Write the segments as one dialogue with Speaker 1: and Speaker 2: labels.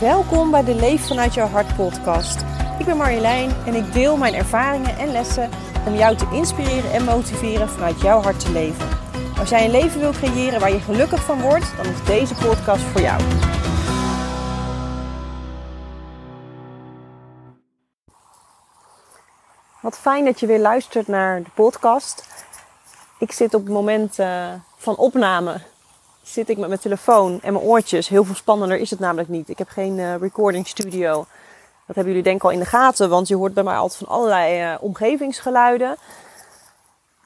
Speaker 1: Welkom bij de Leef vanuit jouw hart podcast. Ik ben Marjolein en ik deel mijn ervaringen en lessen om jou te inspireren en motiveren vanuit jouw hart te leven. Als jij een leven wil creëren waar je gelukkig van wordt, dan is deze podcast voor jou. Wat fijn dat je weer luistert naar de podcast. Ik zit op het moment uh, van opname zit ik met mijn telefoon en mijn oortjes. Heel veel spannender is het namelijk niet. Ik heb geen uh, recording studio. Dat hebben jullie denk ik al in de gaten, want je hoort bij mij altijd van allerlei uh, omgevingsgeluiden.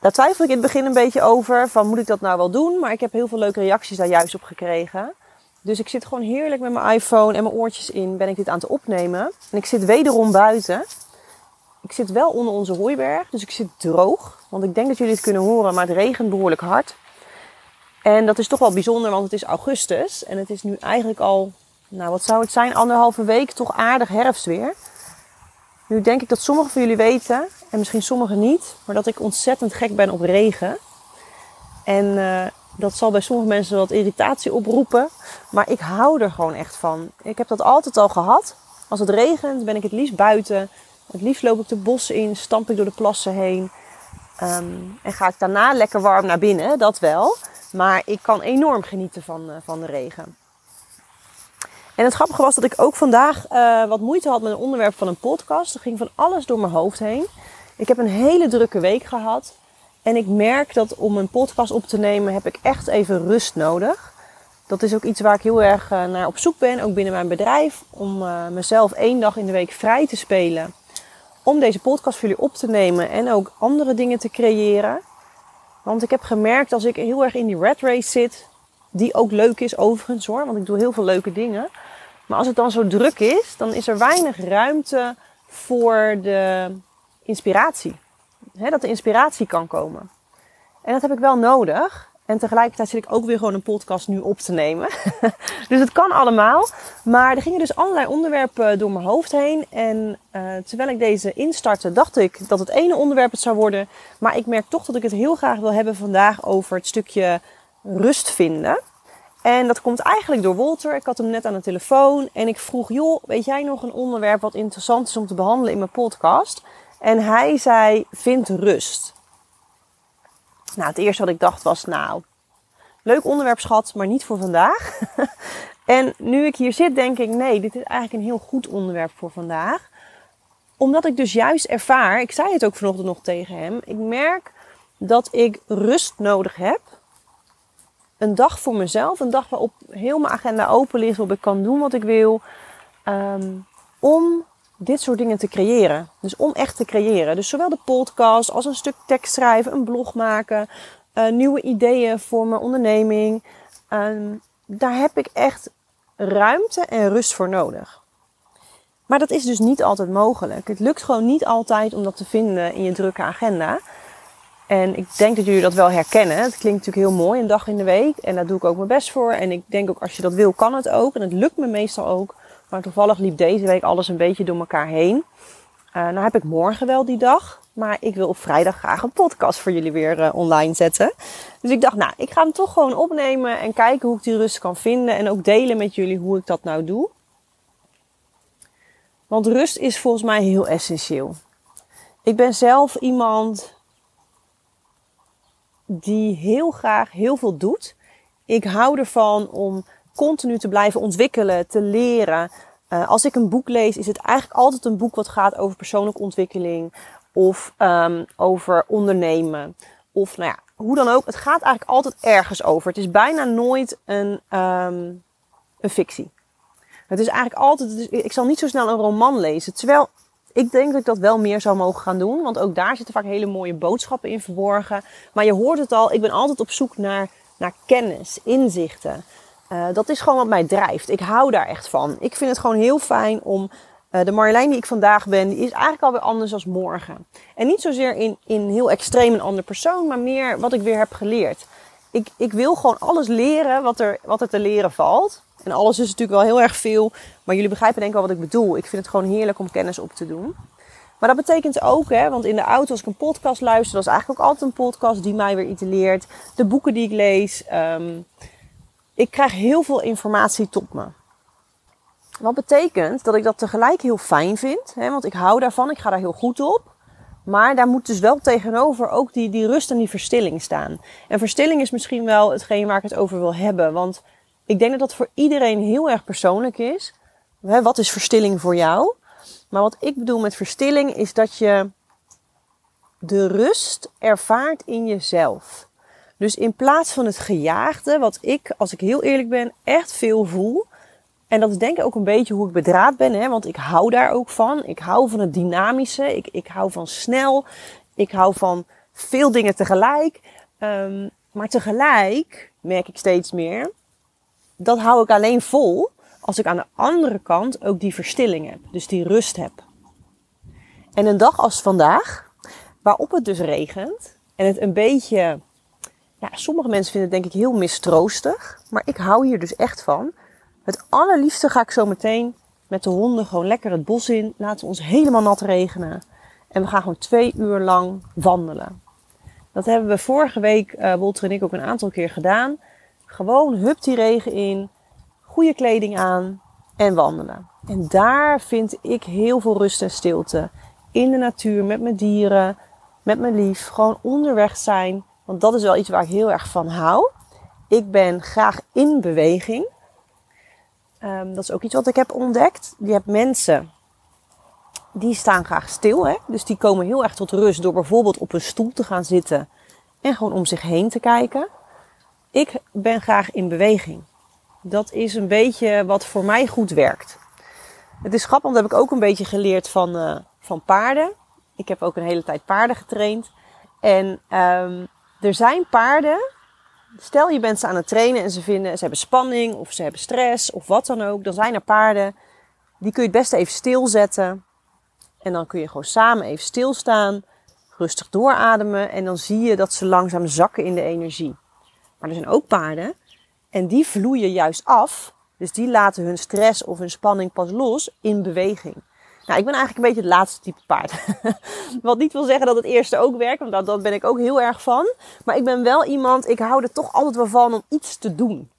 Speaker 1: Daar twijfel ik in het begin een beetje over, van moet ik dat nou wel doen? Maar ik heb heel veel leuke reacties daar juist op gekregen. Dus ik zit gewoon heerlijk met mijn iPhone en mijn oortjes in, ben ik dit aan het opnemen. En ik zit wederom buiten. Ik zit wel onder onze hooiberg, dus ik zit droog. Want ik denk dat jullie het kunnen horen, maar het regent behoorlijk hard. En dat is toch wel bijzonder, want het is augustus. En het is nu eigenlijk al, nou wat zou het zijn, anderhalve week toch aardig herfstweer. Nu denk ik dat sommigen van jullie weten, en misschien sommigen niet, maar dat ik ontzettend gek ben op regen. En uh, dat zal bij sommige mensen wat irritatie oproepen. Maar ik hou er gewoon echt van. Ik heb dat altijd al gehad. Als het regent ben ik het liefst buiten. Het liefst loop ik de bossen in, stamp ik door de plassen heen. Um, en ga ik daarna lekker warm naar binnen, dat wel. Maar ik kan enorm genieten van, uh, van de regen. En het grappige was dat ik ook vandaag uh, wat moeite had met een onderwerp van een podcast. Er ging van alles door mijn hoofd heen. Ik heb een hele drukke week gehad. En ik merk dat om een podcast op te nemen heb ik echt even rust nodig. Dat is ook iets waar ik heel erg uh, naar op zoek ben, ook binnen mijn bedrijf. Om mezelf één dag in de week vrij te spelen. Om deze podcast voor jullie op te nemen en ook andere dingen te creëren. Want ik heb gemerkt als ik heel erg in die red race zit, die ook leuk is overigens hoor, want ik doe heel veel leuke dingen. Maar als het dan zo druk is, dan is er weinig ruimte voor de inspiratie. dat de inspiratie kan komen. En dat heb ik wel nodig. En tegelijkertijd zit ik ook weer gewoon een podcast nu op te nemen. dus het kan allemaal. Maar er gingen dus allerlei onderwerpen door mijn hoofd heen. En uh, terwijl ik deze instartte, dacht ik dat het ene onderwerp het zou worden. Maar ik merk toch dat ik het heel graag wil hebben vandaag over het stukje rust vinden. En dat komt eigenlijk door Walter. Ik had hem net aan de telefoon. En ik vroeg, joh, weet jij nog een onderwerp wat interessant is om te behandelen in mijn podcast? En hij zei, vind rust. Nou, het eerste wat ik dacht was, nou, leuk onderwerp schat, maar niet voor vandaag. en nu ik hier zit, denk ik, nee, dit is eigenlijk een heel goed onderwerp voor vandaag. Omdat ik dus juist ervaar, ik zei het ook vanochtend nog tegen hem, ik merk dat ik rust nodig heb. Een dag voor mezelf, een dag waarop heel mijn agenda open ligt, waarop ik kan doen wat ik wil. Um, om dit soort dingen te creëren. Dus om echt te creëren. Dus zowel de podcast als een stuk tekst schrijven, een blog maken, uh, nieuwe ideeën voor mijn onderneming. Uh, daar heb ik echt ruimte en rust voor nodig. Maar dat is dus niet altijd mogelijk. Het lukt gewoon niet altijd om dat te vinden in je drukke agenda. En ik denk dat jullie dat wel herkennen. Het klinkt natuurlijk heel mooi, een dag in de week. En daar doe ik ook mijn best voor. En ik denk ook als je dat wil, kan het ook. En het lukt me meestal ook. Maar toevallig liep deze week alles een beetje door elkaar heen. Uh, nou heb ik morgen wel die dag. Maar ik wil op vrijdag graag een podcast voor jullie weer uh, online zetten. Dus ik dacht, nou, ik ga hem toch gewoon opnemen en kijken hoe ik die rust kan vinden. En ook delen met jullie hoe ik dat nou doe. Want rust is volgens mij heel essentieel. Ik ben zelf iemand die heel graag heel veel doet. Ik hou ervan om continu te blijven ontwikkelen, te leren. Uh, als ik een boek lees, is het eigenlijk altijd een boek wat gaat over persoonlijke ontwikkeling of um, over ondernemen. Of nou ja, hoe dan ook. Het gaat eigenlijk altijd ergens over. Het is bijna nooit een, um, een fictie. Het is eigenlijk altijd. ik zal niet zo snel een roman lezen. Terwijl ik denk dat ik dat wel meer zou mogen gaan doen. Want ook daar zitten vaak hele mooie boodschappen in verborgen. Maar je hoort het al, ik ben altijd op zoek naar, naar kennis, inzichten. Uh, dat is gewoon wat mij drijft. Ik hou daar echt van. Ik vind het gewoon heel fijn om. Uh, de Marjolein die ik vandaag ben, die is eigenlijk alweer anders als morgen. En niet zozeer in, in heel extreem een andere persoon, maar meer wat ik weer heb geleerd. Ik, ik wil gewoon alles leren wat er, wat er te leren valt. En alles is natuurlijk wel heel erg veel. Maar jullie begrijpen denk ik wel wat ik bedoel. Ik vind het gewoon heerlijk om kennis op te doen. Maar dat betekent ook, hè, want in de auto als ik een podcast luister, dat is eigenlijk ook altijd een podcast die mij weer iets leert. De boeken die ik lees. Um, ik krijg heel veel informatie tot me. Wat betekent dat ik dat tegelijk heel fijn vind, hè, want ik hou daarvan, ik ga daar heel goed op. Maar daar moet dus wel tegenover ook die, die rust en die verstilling staan. En verstilling is misschien wel hetgeen waar ik het over wil hebben. Want ik denk dat dat voor iedereen heel erg persoonlijk is. Wat is verstilling voor jou? Maar wat ik bedoel met verstilling is dat je de rust ervaart in jezelf. Dus in plaats van het gejaagde, wat ik, als ik heel eerlijk ben, echt veel voel. En dat is denk ik ook een beetje hoe ik bedraad ben, hè? want ik hou daar ook van. Ik hou van het dynamische, ik, ik hou van snel, ik hou van veel dingen tegelijk. Um, maar tegelijk merk ik steeds meer, dat hou ik alleen vol als ik aan de andere kant ook die verstilling heb, dus die rust heb. En een dag als vandaag, waarop het dus regent en het een beetje, ja, sommige mensen vinden het denk ik heel mistroostig, maar ik hou hier dus echt van. Het allerliefste ga ik zo meteen met de honden gewoon lekker het bos in, laten we ons helemaal nat regenen en we gaan gewoon twee uur lang wandelen. Dat hebben we vorige week, uh, Wolter en ik, ook een aantal keer gedaan. Gewoon hup die regen in, goede kleding aan en wandelen. En daar vind ik heel veel rust en stilte. In de natuur, met mijn dieren, met mijn lief. Gewoon onderweg zijn. Want dat is wel iets waar ik heel erg van hou. Ik ben graag in beweging. Um, dat is ook iets wat ik heb ontdekt. Je hebt mensen die staan graag stil. Hè? Dus die komen heel erg tot rust door bijvoorbeeld op een stoel te gaan zitten en gewoon om zich heen te kijken. Ik ben graag in beweging. Dat is een beetje wat voor mij goed werkt. Het is grappig, want dat heb ik ook een beetje geleerd van, uh, van paarden. Ik heb ook een hele tijd paarden getraind. En um, er zijn paarden. Stel je bent ze aan het trainen en ze vinden ze hebben spanning of ze hebben stress of wat dan ook. Dan zijn er paarden. Die kun je het beste even stilzetten. En dan kun je gewoon samen even stilstaan. Rustig doorademen. En dan zie je dat ze langzaam zakken in de energie. Maar er zijn ook paarden en die vloeien juist af. Dus die laten hun stress of hun spanning pas los in beweging. Nou, ik ben eigenlijk een beetje het laatste type paard. Wat niet wil zeggen dat het eerste ook werkt, want dat, ben ik ook heel erg van. Maar ik ben wel iemand, ik hou er toch altijd wel van om iets te doen.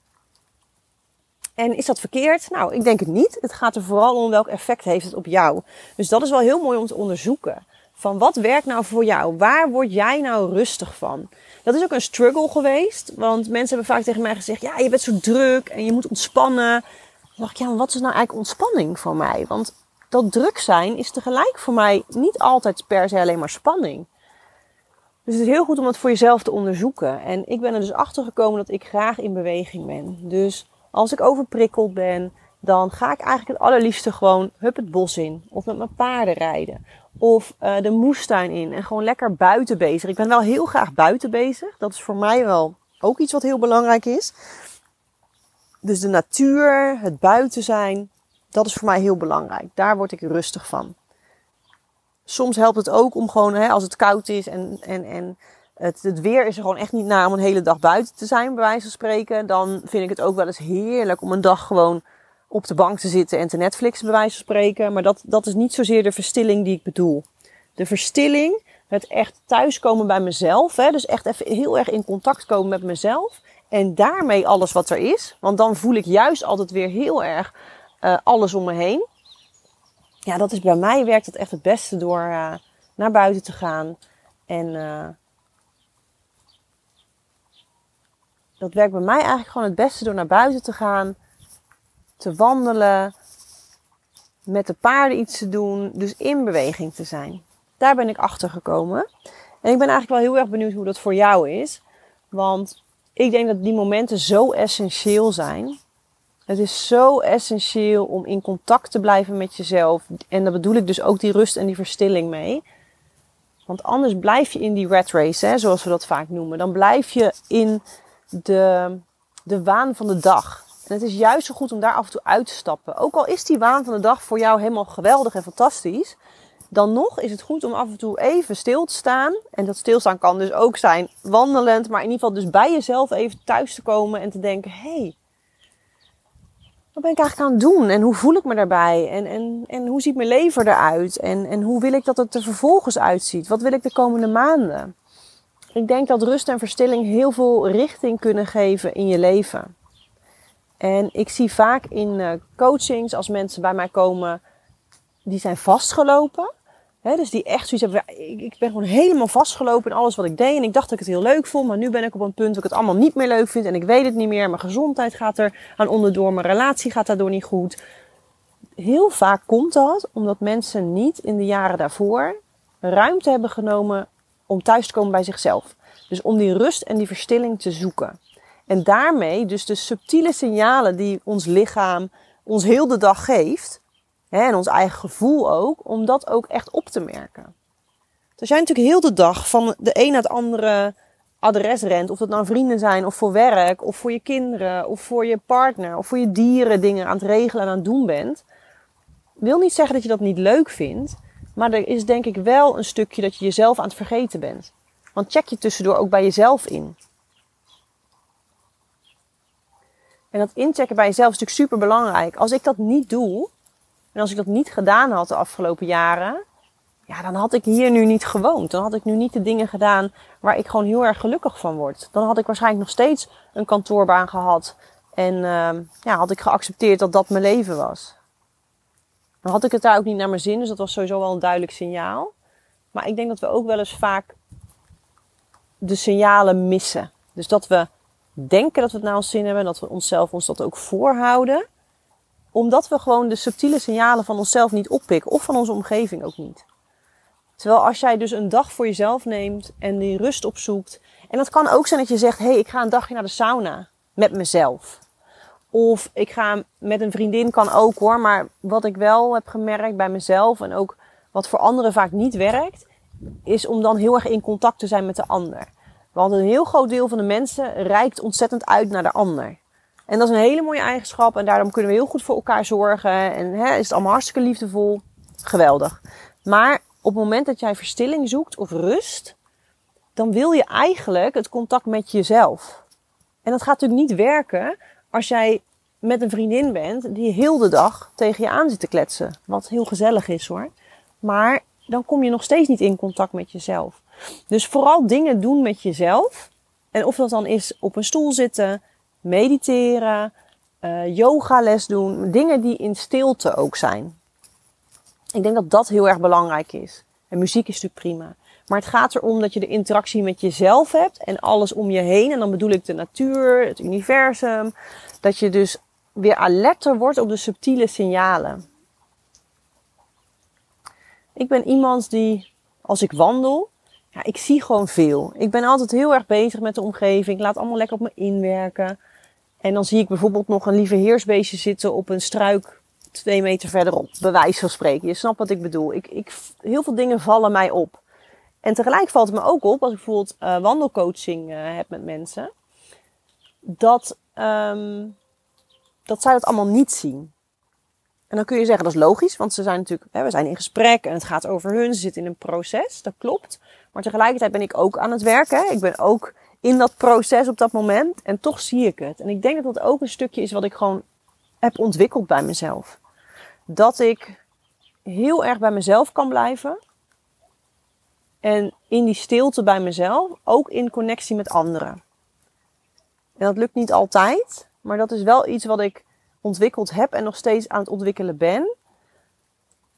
Speaker 1: En is dat verkeerd? Nou, ik denk het niet. Het gaat er vooral om welk effect heeft het op jou. Dus dat is wel heel mooi om te onderzoeken. Van wat werkt nou voor jou? Waar word jij nou rustig van? Dat is ook een struggle geweest. Want mensen hebben vaak tegen mij gezegd: Ja, je bent zo druk en je moet ontspannen. Dan dacht ik: Ja, maar wat is nou eigenlijk ontspanning voor mij? Want dat druk zijn is tegelijk voor mij niet altijd per se alleen maar spanning. Dus het is heel goed om dat voor jezelf te onderzoeken. En ik ben er dus achter gekomen dat ik graag in beweging ben. Dus als ik overprikkeld ben, dan ga ik eigenlijk het allerliefste gewoon hup het bos in. Of met mijn paarden rijden. Of uh, de moestuin in en gewoon lekker buiten bezig. Ik ben wel heel graag buiten bezig. Dat is voor mij wel ook iets wat heel belangrijk is. Dus de natuur, het buiten zijn, dat is voor mij heel belangrijk. Daar word ik rustig van. Soms helpt het ook om gewoon, hè, als het koud is en, en, en het, het weer is er gewoon echt niet na om een hele dag buiten te zijn, bij wijze van spreken. Dan vind ik het ook wel eens heerlijk om een dag gewoon op de bank te zitten en te Netflixen, bij wijze van spreken. Maar dat, dat is niet zozeer de verstilling die ik bedoel. De verstilling, het echt thuiskomen bij mezelf. Hè, dus echt even heel erg in contact komen met mezelf. En daarmee alles wat er is. Want dan voel ik juist altijd weer heel erg uh, alles om me heen. Ja, dat is bij mij werkt het echt het beste door uh, naar buiten te gaan. En uh, dat werkt bij mij eigenlijk gewoon het beste door naar buiten te gaan te wandelen, met de paarden iets te doen, dus in beweging te zijn. Daar ben ik achter gekomen. En ik ben eigenlijk wel heel erg benieuwd hoe dat voor jou is. Want ik denk dat die momenten zo essentieel zijn. Het is zo essentieel om in contact te blijven met jezelf. En daar bedoel ik dus ook die rust en die verstilling mee. Want anders blijf je in die rat race, hè, zoals we dat vaak noemen. Dan blijf je in de, de waan van de dag. En het is juist zo goed om daar af en toe uit te stappen. Ook al is die waan van de dag voor jou helemaal geweldig en fantastisch. Dan nog is het goed om af en toe even stil te staan. En dat stilstaan kan dus ook zijn wandelend. Maar in ieder geval dus bij jezelf even thuis te komen en te denken. Hé, hey, wat ben ik eigenlijk aan het doen? En hoe voel ik me daarbij? En, en, en hoe ziet mijn leven eruit? En, en hoe wil ik dat het er vervolgens uitziet? Wat wil ik de komende maanden? Ik denk dat rust en verstilling heel veel richting kunnen geven in je leven. En ik zie vaak in uh, coachings als mensen bij mij komen die zijn vastgelopen. Dus die echt zoiets hebben. Ik, ik ben gewoon helemaal vastgelopen in alles wat ik deed. En ik dacht dat ik het heel leuk vond. Maar nu ben ik op een punt dat ik het allemaal niet meer leuk vind. En ik weet het niet meer. Mijn gezondheid gaat er aan onderdoor. Mijn relatie gaat daardoor niet goed. Heel vaak komt dat omdat mensen niet in de jaren daarvoor ruimte hebben genomen om thuis te komen bij zichzelf. Dus om die rust en die verstilling te zoeken. En daarmee dus de subtiele signalen die ons lichaam ons heel de dag geeft, en ons eigen gevoel ook, om dat ook echt op te merken. Dus jij natuurlijk heel de dag van de een naar het andere adres rent, of dat nou vrienden zijn, of voor werk, of voor je kinderen, of voor je partner, of voor je dieren dingen aan het regelen en aan het doen bent, wil niet zeggen dat je dat niet leuk vindt, maar er is denk ik wel een stukje dat je jezelf aan het vergeten bent. Want check je tussendoor ook bij jezelf in. En dat inchecken bij jezelf is natuurlijk super belangrijk. Als ik dat niet doe, en als ik dat niet gedaan had de afgelopen jaren, ja, dan had ik hier nu niet gewoond. Dan had ik nu niet de dingen gedaan waar ik gewoon heel erg gelukkig van word. Dan had ik waarschijnlijk nog steeds een kantoorbaan gehad. En uh, ja, had ik geaccepteerd dat dat mijn leven was. Dan had ik het daar ook niet naar mijn zin, dus dat was sowieso wel een duidelijk signaal. Maar ik denk dat we ook wel eens vaak de signalen missen. Dus dat we denken dat we het naar ons zin hebben, dat we onszelf ons dat ook voorhouden. Omdat we gewoon de subtiele signalen van onszelf niet oppikken of van onze omgeving ook niet. Terwijl als jij dus een dag voor jezelf neemt en die rust opzoekt. En dat kan ook zijn dat je zegt, hé, hey, ik ga een dagje naar de sauna met mezelf. Of ik ga met een vriendin, kan ook hoor. Maar wat ik wel heb gemerkt bij mezelf en ook wat voor anderen vaak niet werkt, is om dan heel erg in contact te zijn met de ander. Want een heel groot deel van de mensen reikt ontzettend uit naar de ander. En dat is een hele mooie eigenschap en daarom kunnen we heel goed voor elkaar zorgen. En hè, is het allemaal hartstikke liefdevol. Geweldig. Maar op het moment dat jij verstilling zoekt of rust, dan wil je eigenlijk het contact met jezelf. En dat gaat natuurlijk niet werken als jij met een vriendin bent die heel de dag tegen je aan zit te kletsen. Wat heel gezellig is hoor. Maar dan kom je nog steeds niet in contact met jezelf. Dus vooral dingen doen met jezelf. En of dat dan is op een stoel zitten, mediteren, uh, yogales doen. Dingen die in stilte ook zijn. Ik denk dat dat heel erg belangrijk is. En muziek is natuurlijk prima. Maar het gaat erom dat je de interactie met jezelf hebt en alles om je heen. En dan bedoel ik de natuur, het universum. Dat je dus weer alerter wordt op de subtiele signalen. Ik ben iemand die, als ik wandel, ja, ik zie gewoon veel. Ik ben altijd heel erg bezig met de omgeving. Ik laat allemaal lekker op me inwerken. En dan zie ik bijvoorbeeld nog een lieve heersbeestje zitten op een struik twee meter verderop. Bewijs van spreken. Je snapt wat ik bedoel. Ik, ik, heel veel dingen vallen mij op. En tegelijk valt het me ook op, als ik bijvoorbeeld uh, wandelcoaching uh, heb met mensen, dat, um, dat zij dat allemaal niet zien. En dan kun je zeggen, dat is logisch, want ze zijn natuurlijk, hè, we zijn in gesprek en het gaat over hun, ze zitten in een proces, dat klopt. Maar tegelijkertijd ben ik ook aan het werken. Ik ben ook in dat proces op dat moment en toch zie ik het. En ik denk dat dat ook een stukje is wat ik gewoon heb ontwikkeld bij mezelf. Dat ik heel erg bij mezelf kan blijven. En in die stilte bij mezelf, ook in connectie met anderen. En dat lukt niet altijd, maar dat is wel iets wat ik ontwikkeld heb en nog steeds aan het ontwikkelen ben.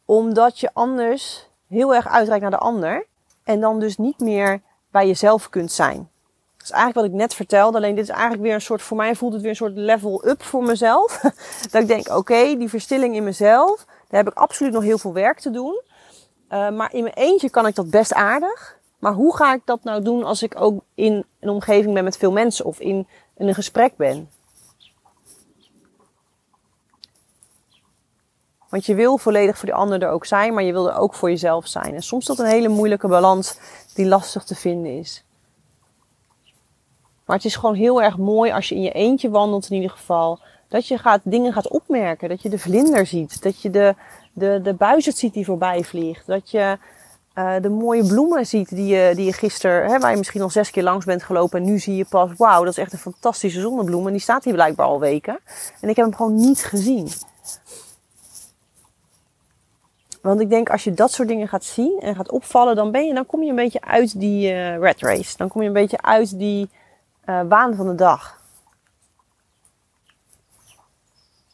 Speaker 1: Omdat je anders heel erg uitreikt naar de ander en dan dus niet meer bij jezelf kunt zijn. Dat is eigenlijk wat ik net vertelde. Alleen dit is eigenlijk weer een soort, voor mij voelt het weer een soort level up voor mezelf. dat ik denk, oké, die verstilling in mezelf, daar heb ik absoluut nog heel veel werk te doen. Uh, maar in mijn eentje kan ik dat best aardig. Maar hoe ga ik dat nou doen als ik ook in een omgeving ben met veel mensen of in een gesprek ben? Want je wil volledig voor de ander er ook zijn, maar je wil er ook voor jezelf zijn. En soms is dat een hele moeilijke balans die lastig te vinden is. Maar het is gewoon heel erg mooi als je in je eentje wandelt in ieder geval. Dat je gaat, dingen gaat opmerken. Dat je de vlinder ziet. Dat je de, de, de buizerd ziet die voorbij vliegt. Dat je uh, de mooie bloemen ziet die je, die je gisteren, waar je misschien al zes keer langs bent gelopen. En nu zie je pas, wauw, dat is echt een fantastische zonnebloem. En die staat hier blijkbaar al weken. En ik heb hem gewoon niet gezien. Want ik denk als je dat soort dingen gaat zien en gaat opvallen, dan, ben je, dan kom je een beetje uit die uh, red race. Dan kom je een beetje uit die uh, waan van de dag.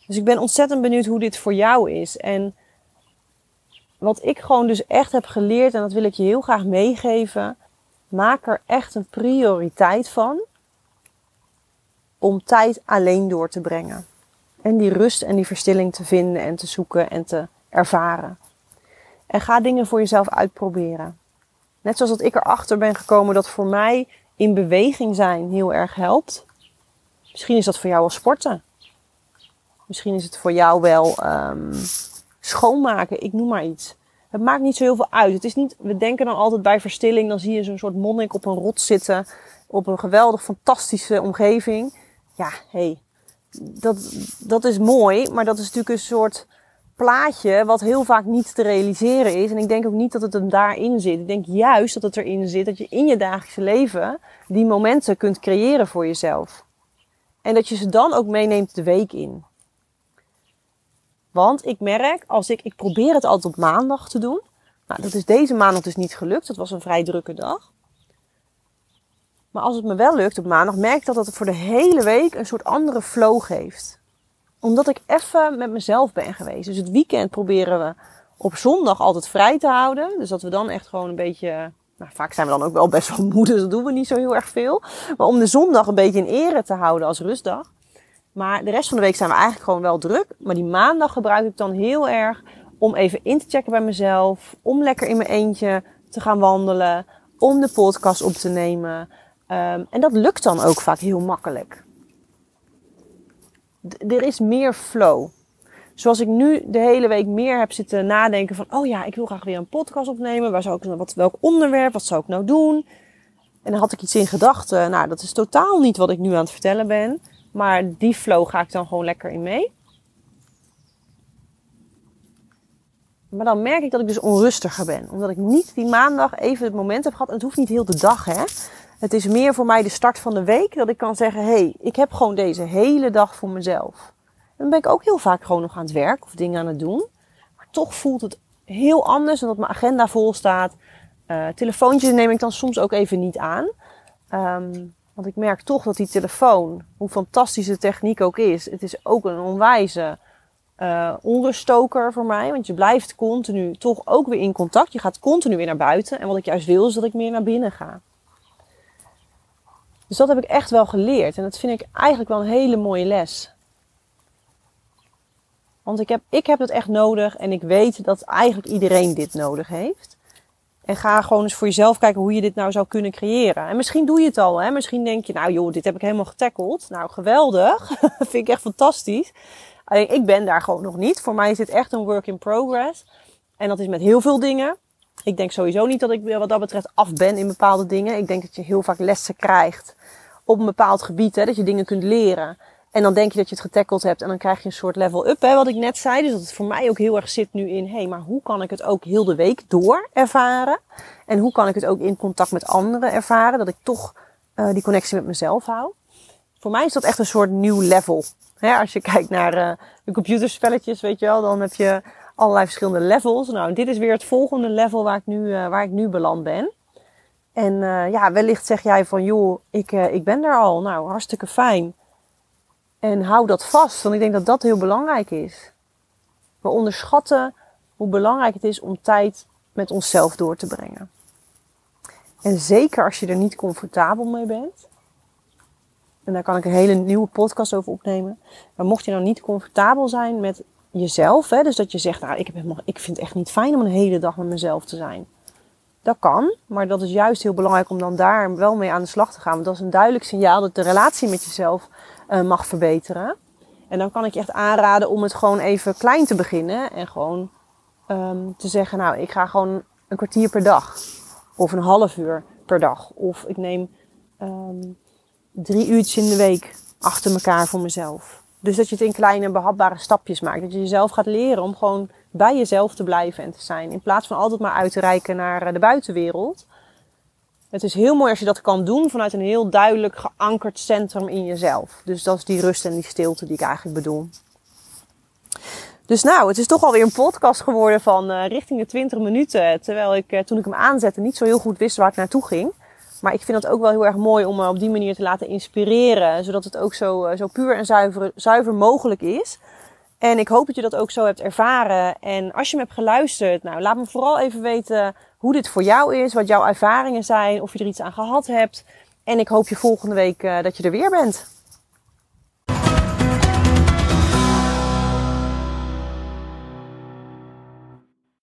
Speaker 1: Dus ik ben ontzettend benieuwd hoe dit voor jou is. En wat ik gewoon dus echt heb geleerd, en dat wil ik je heel graag meegeven. Maak er echt een prioriteit van om tijd alleen door te brengen. En die rust en die verstilling te vinden en te zoeken en te ervaren. En ga dingen voor jezelf uitproberen. Net zoals dat ik erachter ben gekomen dat voor mij in beweging zijn heel erg helpt. Misschien is dat voor jou wel sporten. Misschien is het voor jou wel um, schoonmaken, ik noem maar iets. Het maakt niet zo heel veel uit. Het is niet, we denken dan altijd bij verstilling, dan zie je zo'n soort monnik op een rot zitten, op een geweldig fantastische omgeving. Ja, hé, hey, dat, dat is mooi, maar dat is natuurlijk een soort plaatje wat heel vaak niet te realiseren is. En ik denk ook niet dat het hem daarin zit. Ik denk juist dat het erin zit dat je in je dagelijkse leven die momenten kunt creëren voor jezelf. En dat je ze dan ook meeneemt de week in. Want ik merk, als ik, ik probeer het altijd op maandag te doen. Nou, dat is deze maandag dus niet gelukt. Dat was een vrij drukke dag. Maar als het me wel lukt op maandag, merk ik dat het voor de hele week een soort andere flow geeft. Omdat ik even met mezelf ben geweest. Dus het weekend proberen we op zondag altijd vrij te houden. Dus dat we dan echt gewoon een beetje. Nou, vaak zijn we dan ook wel best wel moe, dus dat doen we niet zo heel erg veel. Maar om de zondag een beetje in ere te houden als rustdag. Maar de rest van de week zijn we eigenlijk gewoon wel druk. Maar die maandag gebruik ik dan heel erg om even in te checken bij mezelf. Om lekker in mijn eentje te gaan wandelen. Om de podcast op te nemen. Um, en dat lukt dan ook vaak heel makkelijk. Er is meer flow. Zoals ik nu de hele week meer heb zitten nadenken van, oh ja, ik wil graag weer een podcast opnemen. Waar zou ik, wat, welk onderwerp, wat zou ik nou doen? En dan had ik iets in gedachten. Nou, dat is totaal niet wat ik nu aan het vertellen ben. Maar die flow ga ik dan gewoon lekker in mee. Maar dan merk ik dat ik dus onrustiger ben. Omdat ik niet die maandag even het moment heb gehad. En het hoeft niet heel de dag, hè. Het is meer voor mij de start van de week dat ik kan zeggen: hé, hey, ik heb gewoon deze hele dag voor mezelf. Dan ben ik ook heel vaak gewoon nog aan het werk of dingen aan het doen. Maar toch voelt het heel anders dan dat mijn agenda vol staat. Uh, telefoontjes neem ik dan soms ook even niet aan. Um, want ik merk toch dat die telefoon, hoe fantastisch de techniek ook is, het is ook een onwijze uh, onruststoker voor mij. Want je blijft continu toch ook weer in contact. Je gaat continu weer naar buiten. En wat ik juist wil is dat ik meer naar binnen ga. Dus dat heb ik echt wel geleerd. En dat vind ik eigenlijk wel een hele mooie les. Want ik heb, ik heb het echt nodig en ik weet dat eigenlijk iedereen dit nodig heeft. En ga gewoon eens voor jezelf kijken hoe je dit nou zou kunnen creëren. En misschien doe je het al. Hè? Misschien denk je, nou joh, dit heb ik helemaal getackeld. Nou, geweldig. vind ik echt fantastisch. Alleen ik ben daar gewoon nog niet. Voor mij is dit echt een work in progress. En dat is met heel veel dingen. Ik denk sowieso niet dat ik wat dat betreft af ben in bepaalde dingen. Ik denk dat je heel vaak lessen krijgt op een bepaald gebied. Hè, dat je dingen kunt leren. En dan denk je dat je het getackeld hebt en dan krijg je een soort level up, hè, wat ik net zei. Dus dat het voor mij ook heel erg zit nu in, hé, hey, maar hoe kan ik het ook heel de week door ervaren? En hoe kan ik het ook in contact met anderen ervaren? Dat ik toch uh, die connectie met mezelf hou. Voor mij is dat echt een soort nieuw level. Hè, als je kijkt naar uh, de computerspelletjes, weet je wel, dan heb je allerlei verschillende levels. Nou, dit is weer het volgende level waar ik nu, uh, waar ik nu beland ben. En uh, ja, wellicht zeg jij van, joh, ik, uh, ik ben daar al. Nou, hartstikke fijn. En hou dat vast, want ik denk dat dat heel belangrijk is. We onderschatten hoe belangrijk het is om tijd met onszelf door te brengen. En zeker als je er niet comfortabel mee bent. En daar kan ik een hele nieuwe podcast over opnemen. Maar mocht je nou niet comfortabel zijn met jezelf, hè, dus dat je zegt, nou, ik, ik vind het echt niet fijn om een hele dag met mezelf te zijn dat kan, maar dat is juist heel belangrijk om dan daar wel mee aan de slag te gaan. Want dat is een duidelijk signaal dat de relatie met jezelf uh, mag verbeteren. En dan kan ik je echt aanraden om het gewoon even klein te beginnen. En gewoon um, te zeggen, nou, ik ga gewoon een kwartier per dag. Of een half uur per dag. Of ik neem um, drie uurtjes in de week achter elkaar voor mezelf. Dus dat je het in kleine behapbare stapjes maakt. Dat je jezelf gaat leren om gewoon bij jezelf te blijven en te zijn. In plaats van altijd maar uit te reiken naar eh, de buitenwereld. Het is heel mooi als je dat kan doen vanuit een heel duidelijk geankerd centrum in jezelf. Dus dat is die rust en die stilte die ik eigenlijk bedoel. Dus nou, het is toch alweer een podcast geworden van uh, richting de 20 minuten. Terwijl ik uh, toen ik hem aanzette niet zo heel goed wist waar ik naartoe ging. Maar ik vind het ook wel heel erg mooi om me op die manier te laten inspireren. Zodat het ook zo, zo puur en zuiver, zuiver mogelijk is. En ik hoop dat je dat ook zo hebt ervaren. En als je me hebt geluisterd, nou, laat me vooral even weten hoe dit voor jou is, wat jouw ervaringen zijn, of je er iets aan gehad hebt. En ik hoop je volgende week uh, dat je er weer bent.